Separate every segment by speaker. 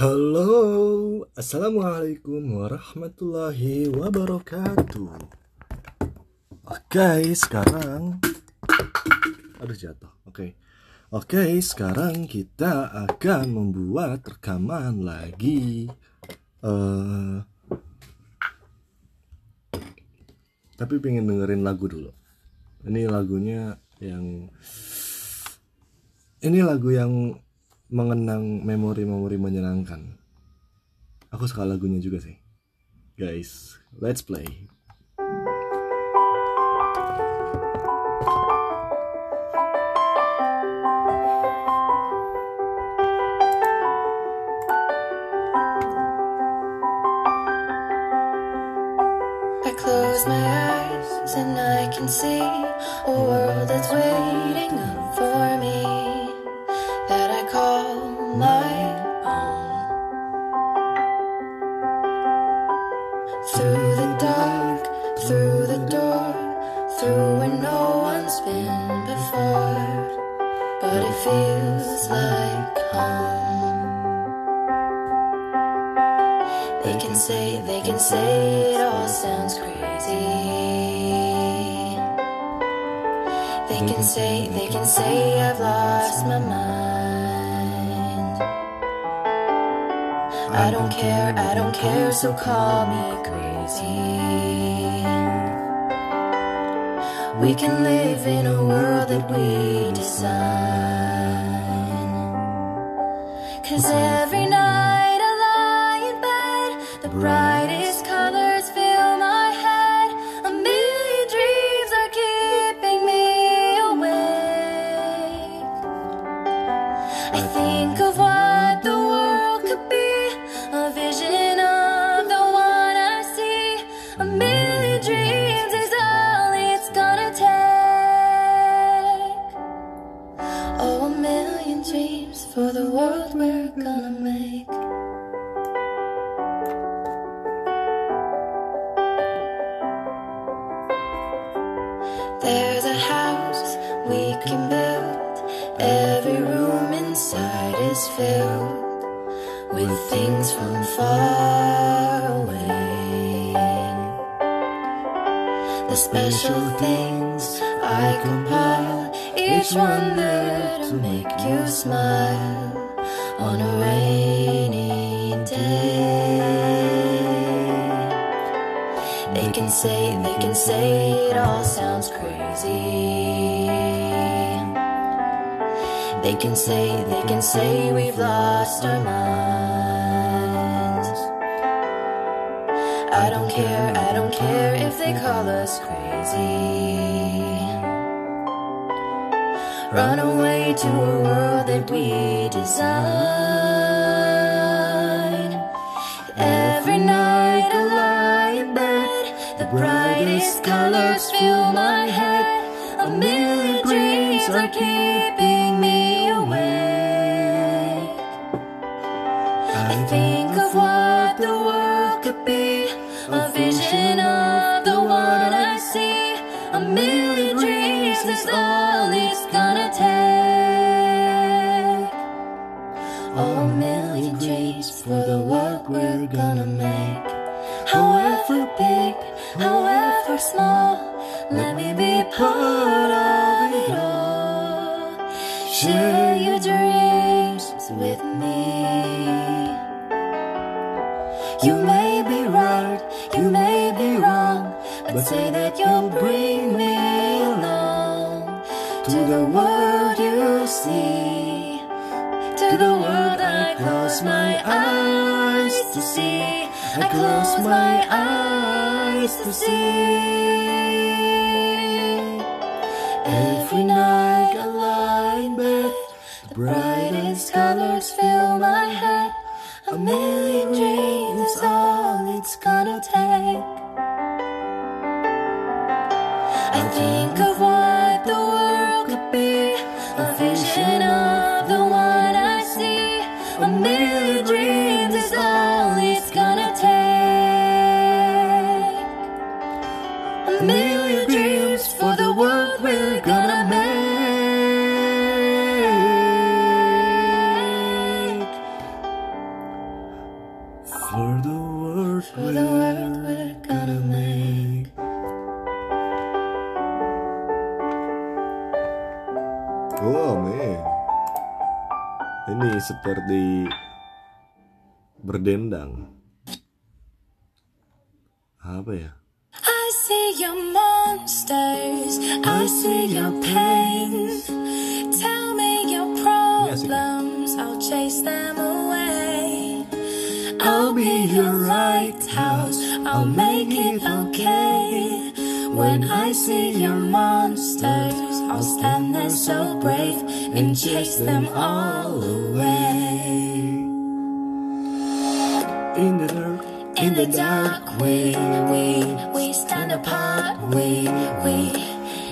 Speaker 1: Halo, Assalamualaikum warahmatullahi wabarakatuh. Oke, sekarang Aduh jatuh, oke. Oke, sekarang kita akan membuat rekaman lagi. Uh, Tapi pengen dengerin lagu dulu. Ini lagunya yang Ini lagu yang mengenang memori-memori menyenangkan. Aku suka lagunya juga sih. Guys, let's play.
Speaker 2: And I can see a world that's waiting up for me feels like home. They can say, they can say it all sounds crazy. They can say, they can say I've lost my mind. I don't care, I don't care, so call me crazy. We can live in a world that we design. Cause is filled with things from far away. The special things I compile, each one there to make you smile on a rainy day. They can say, they can say it all sounds crazy. They can say, they can say we've lost our minds. I don't care, I don't care if they call us crazy. Run away to a world that we design. Every night I lie in bed, the brightest colors fill my head. A million dreams are keeping think of what the world you see. To the world I close my eyes to see. I close my eyes to see. Every night
Speaker 1: Seperti Berdendang. Apa ya?
Speaker 2: I see your monsters, I see your pain. Tell me your problems, I'll chase them away. I'll be your right house, I'll make it okay. When I see your monsters, I'll stand there so brave and chase them all away.
Speaker 1: In the dark
Speaker 2: In the dark, we, we, we stand apart, we, we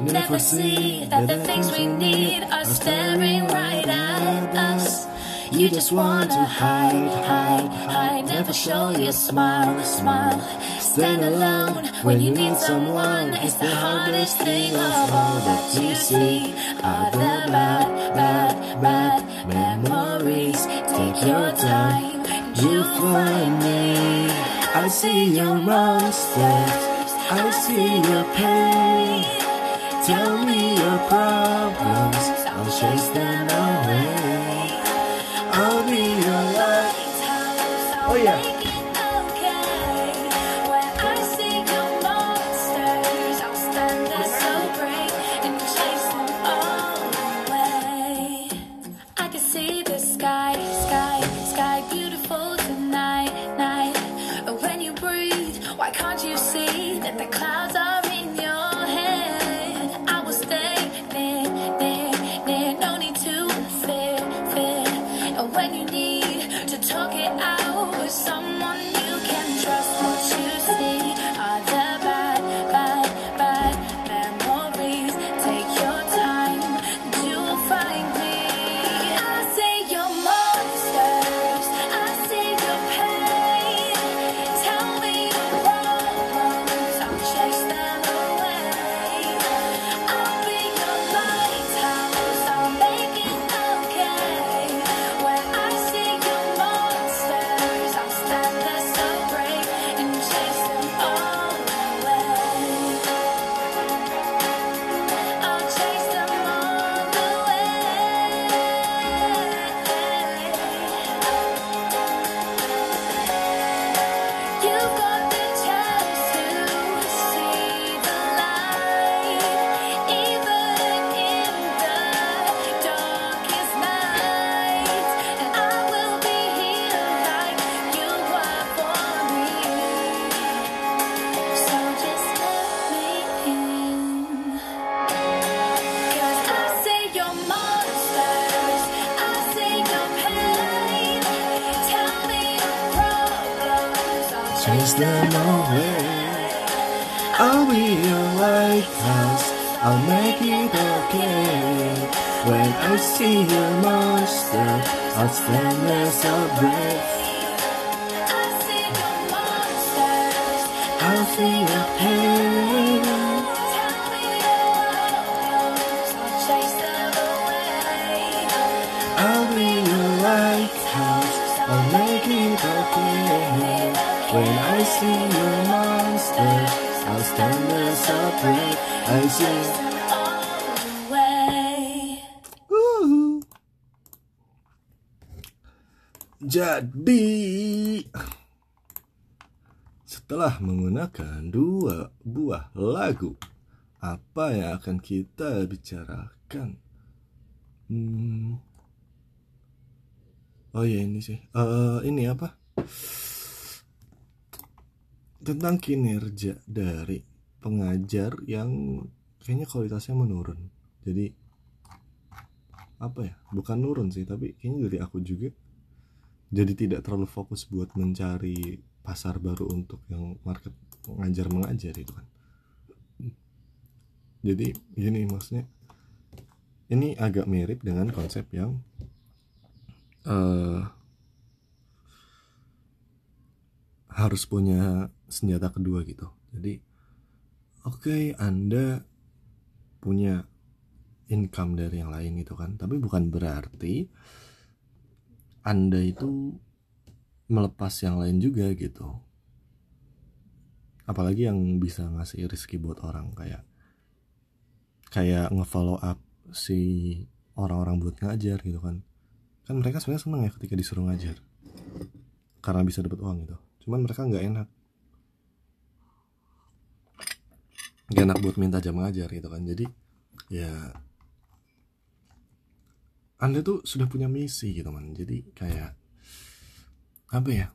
Speaker 2: never see that the things we need are staring right at us. You just wanna hide, hide, hide, never show your smile, smile. Stand alone when you need someone, it's the hardest thing of all that you see. are the bad, bad, bad memories. Take your time, you'll find me.
Speaker 1: I see your monsters. I see your pain. Tell me your problems. I'll chase them away. I'll be your light.
Speaker 2: Oh yeah. Chase them away. I'll be your lighthouse I'll make it okay. When I see your
Speaker 1: monster I'll stand
Speaker 2: see your monsters,
Speaker 1: I'll feel your pain Jadi setelah menggunakan dua buah lagu, apa yang akan kita bicarakan? Hmm. Oh ya ini sih, Eh ini apa? Tentang kinerja dari pengajar yang kayaknya kualitasnya menurun. Jadi apa ya? Bukan nurun sih, tapi kayaknya dari aku juga jadi tidak terlalu fokus buat mencari pasar baru untuk yang market mengajar mengajar itu kan jadi gini maksudnya ini agak mirip dengan konsep yang eh harus punya senjata kedua gitu. Jadi oke anda punya income dari yang lain gitu kan. Tapi bukan berarti anda itu melepas yang lain juga gitu. Apalagi yang bisa ngasih rezeki buat orang kayak kayak ngefollow up si orang-orang buat ngajar gitu kan. Kan mereka sebenarnya seneng ya ketika disuruh ngajar. Karena bisa dapat uang gitu. Cuman mereka nggak enak nggak enak buat minta jam ngajar gitu kan. Jadi ya anda tuh sudah punya misi gitu man. Jadi kayak apa ya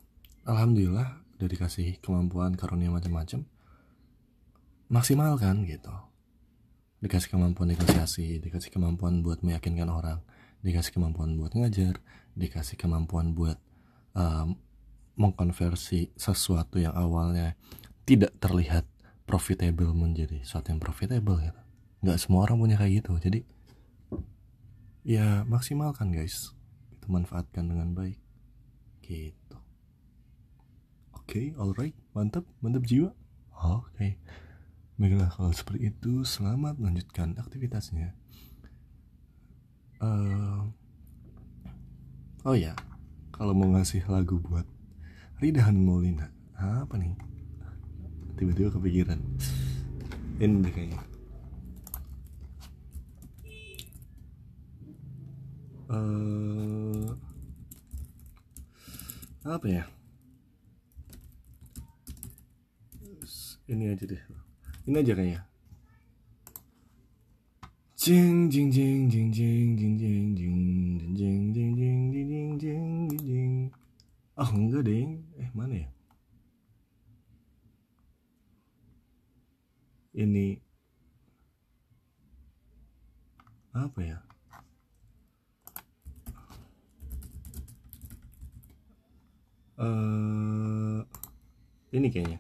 Speaker 1: alhamdulillah udah dikasih kemampuan karunia macam-macam maksimalkan gitu. Dikasih kemampuan negosiasi dikasih kemampuan buat meyakinkan orang dikasih kemampuan buat ngajar dikasih kemampuan buat um, mengkonversi sesuatu yang awalnya tidak terlihat profitable menjadi sesuatu yang profitable gitu. Nggak semua orang punya kayak gitu. Jadi ya maksimalkan guys. Itu manfaatkan dengan baik. Gitu. Oke okay, alright. Mantap mantap jiwa. Oke. Okay. baiklah kalau seperti itu selamat melanjutkan aktivitasnya. Uh, oh ya kalau mau ngasih lagu buat Ridahan Maulina apa nih tiba-tiba kepikiran ini deh kayaknya uh, apa ya ini aja deh ini aja kayaknya jing jing jing jing jing jing jing jing jing jing jing jing jing jing jing oh enggak ding eh mana ya ini. Apa ya? Uh, ini kayaknya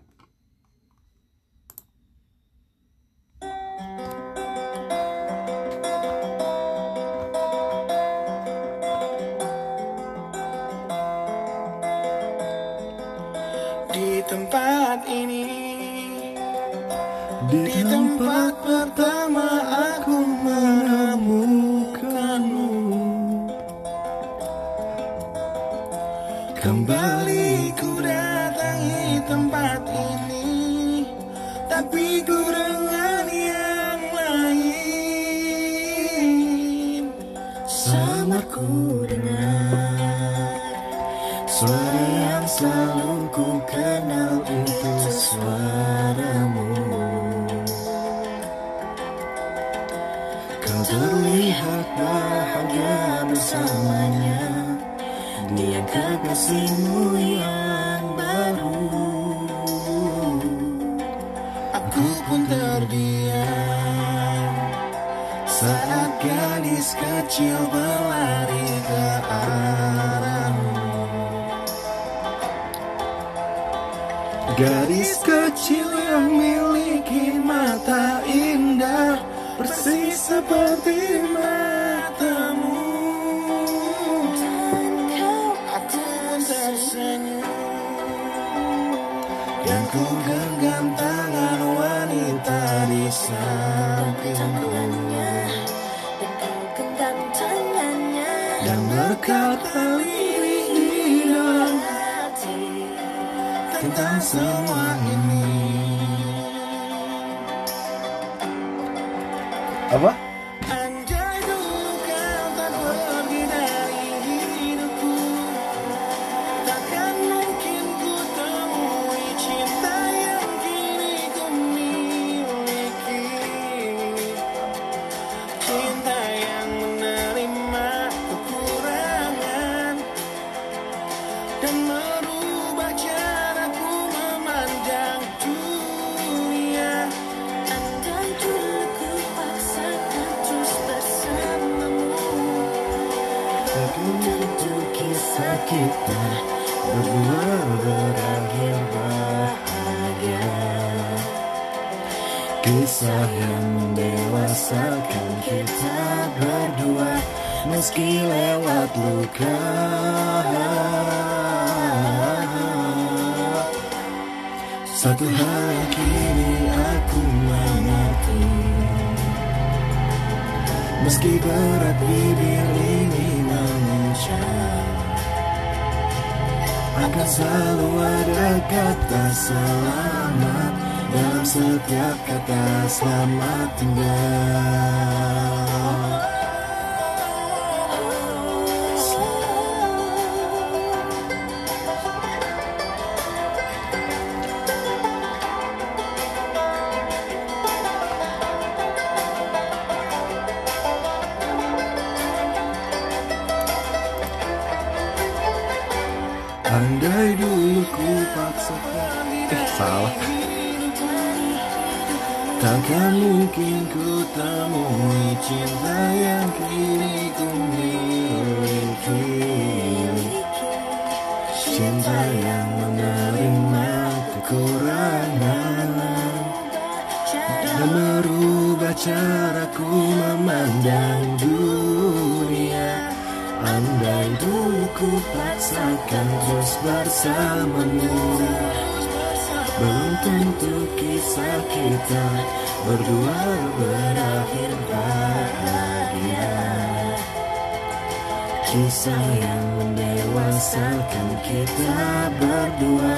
Speaker 3: Gadis kecil yang miliki mata indah Persis seperti matamu. Aku tersenyum Dan ku genggam tangan wanita di sampingku
Speaker 2: Dan kau genggam tangannya.
Speaker 3: Dan berkata
Speaker 2: someone in need. Meski
Speaker 1: berat
Speaker 2: Bibir ini mengucap
Speaker 1: Akan selalu ada kata selamat Dalam setiap kata selamat tinggal Takkan mungkin ku temui cinta yang kini berdua berakhir bahagia. Kisah yang mendewasakan kita berdua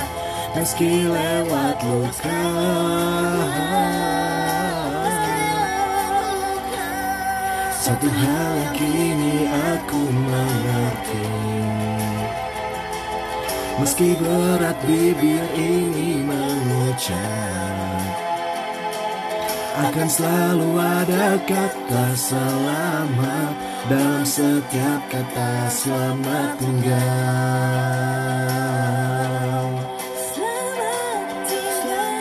Speaker 1: Meski lewat luka. Satu hal kini aku mengerti. Meski berat bibir ini mengucap Akan selalu ada kata selamat Dalam setiap kata selamat tinggal.
Speaker 2: Selamat tinggal.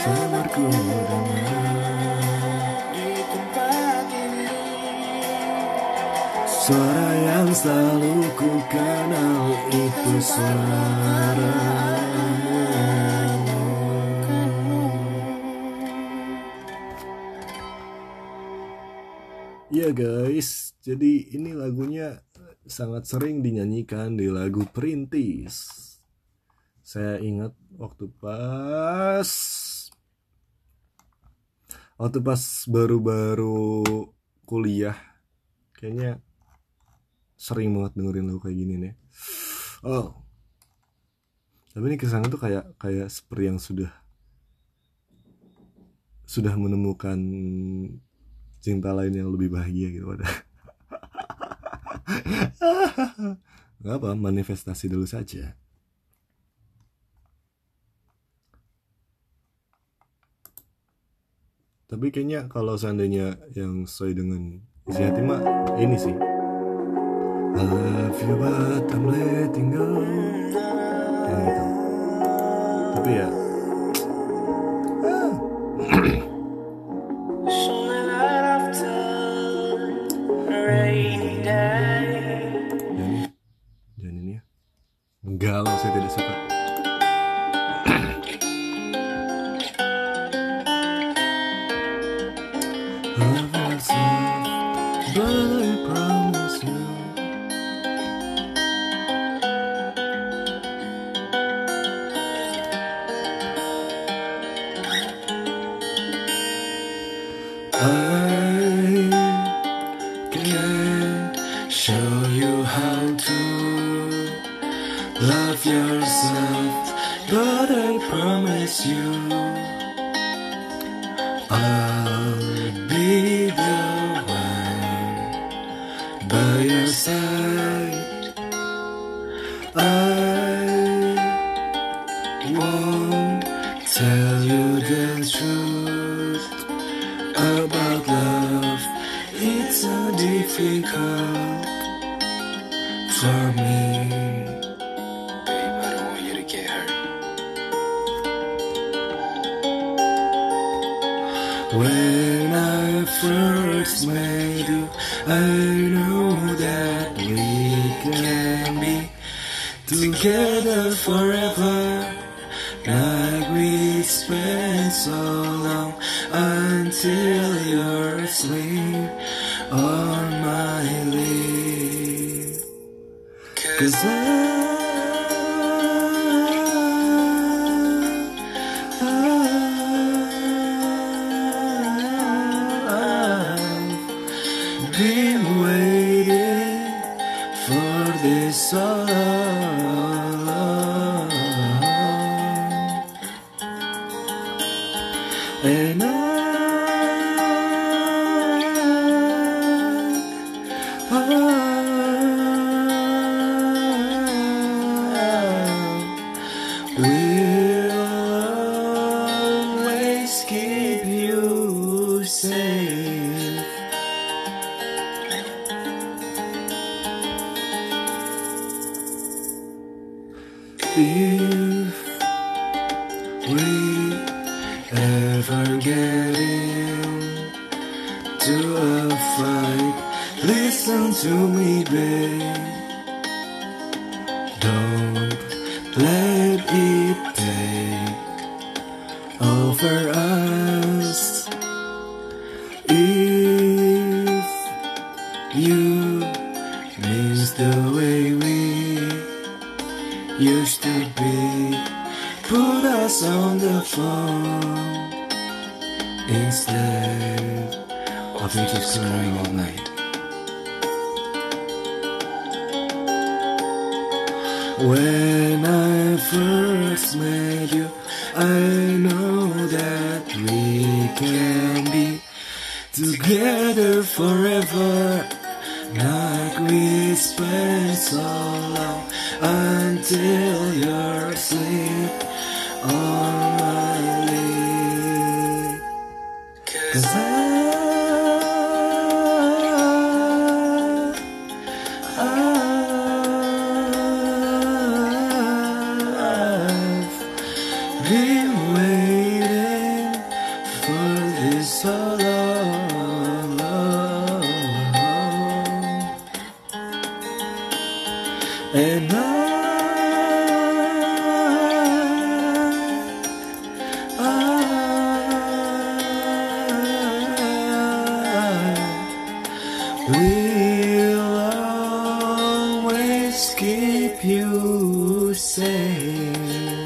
Speaker 1: Dengar
Speaker 3: di tempat ini
Speaker 1: Suara yang selalu ku kenal itu suaramu Ya guys, jadi ini lagunya sangat sering dinyanyikan di lagu Perintis. Saya ingat waktu pas waktu pas baru-baru kuliah kayaknya sering banget dengerin lagu kayak gini nih. Oh. Tapi ini kesannya tuh kayak kayak seperti yang sudah sudah menemukan cinta lain yang lebih bahagia gitu pada. Gak apa, manifestasi dulu saja. Tapi kayaknya kalau seandainya yang sesuai dengan isi hati mah ini sih. I love you but I'm letting go. Gitu. Tapi ya, sound ever get into a fight, listen to me, babe. Don't let it together forever. Like we spent so long until you're asleep on my lip. Cause I, always keep you safe.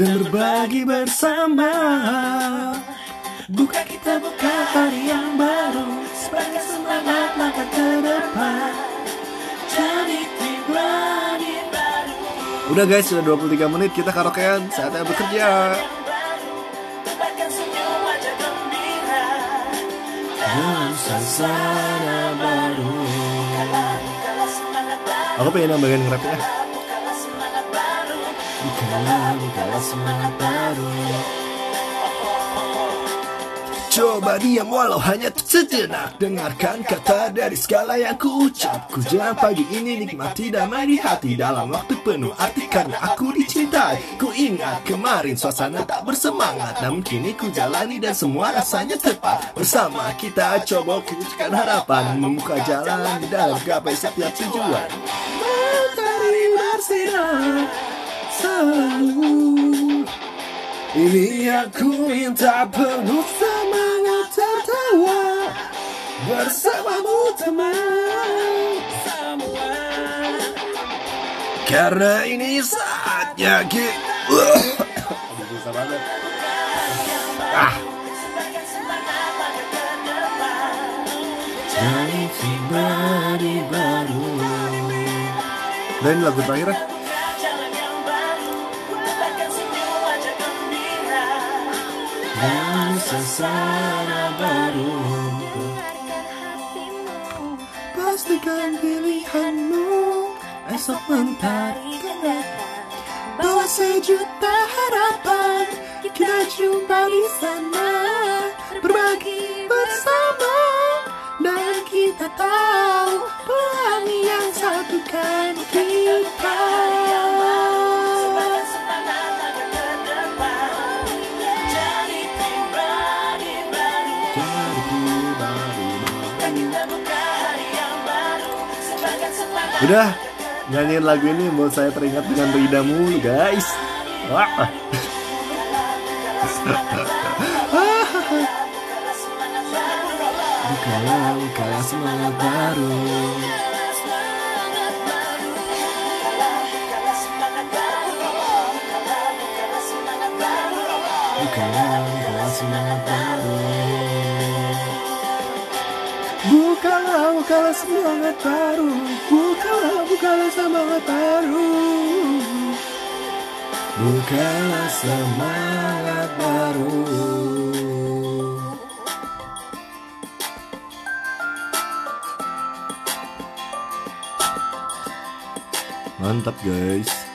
Speaker 1: dan berbagi bersama. Buka kita buka hari yang baru sebagai semangat langkah ke depan. Jadi berani baru. Udah guys, sudah 23 menit kita karaokean, saatnya bekerja. Suasana
Speaker 4: semangat baru
Speaker 1: Aku pengen nambahin rapnya.
Speaker 4: Semangat baru.
Speaker 1: Coba diam walau hanya sejenak. Dengarkan kata dari segala yang ku ucap Ku jalan pagi ini nikmati damai di hati Dalam waktu penuh arti karena aku dicintai. Ku ingat kemarin suasana tak bersemangat Namun kini ku jalani dan semua rasanya tepat. Bersama kita coba wujudkan harapan Membuka jalan dalam gapai setiap tujuan. Matahari bersinar selalu ini aku minta penuh semangat tertawa Bersamamu teman.
Speaker 4: Semua
Speaker 1: Karena ini saatnya kita Susah banget Ah pribadi baru. Dan lagu terakhir ya Dan suasana baru. Pastikan pilihanmu. Esok mentari Bawa senyum juta harapan. Kita jumpa di sana. Berbagi bersama. Dan kita tahu Pelangi yang satukan kita Udah Nyanyiin lagu ini buat saya teringat dengan Rida mulu guys. Wah. Bukalah, bukalah semangat baru. Bukalah, bukalah semangat Bukalah, semangat baru Bukalah, bukalah semangat baru Bukalah semangat baru. Mantap guys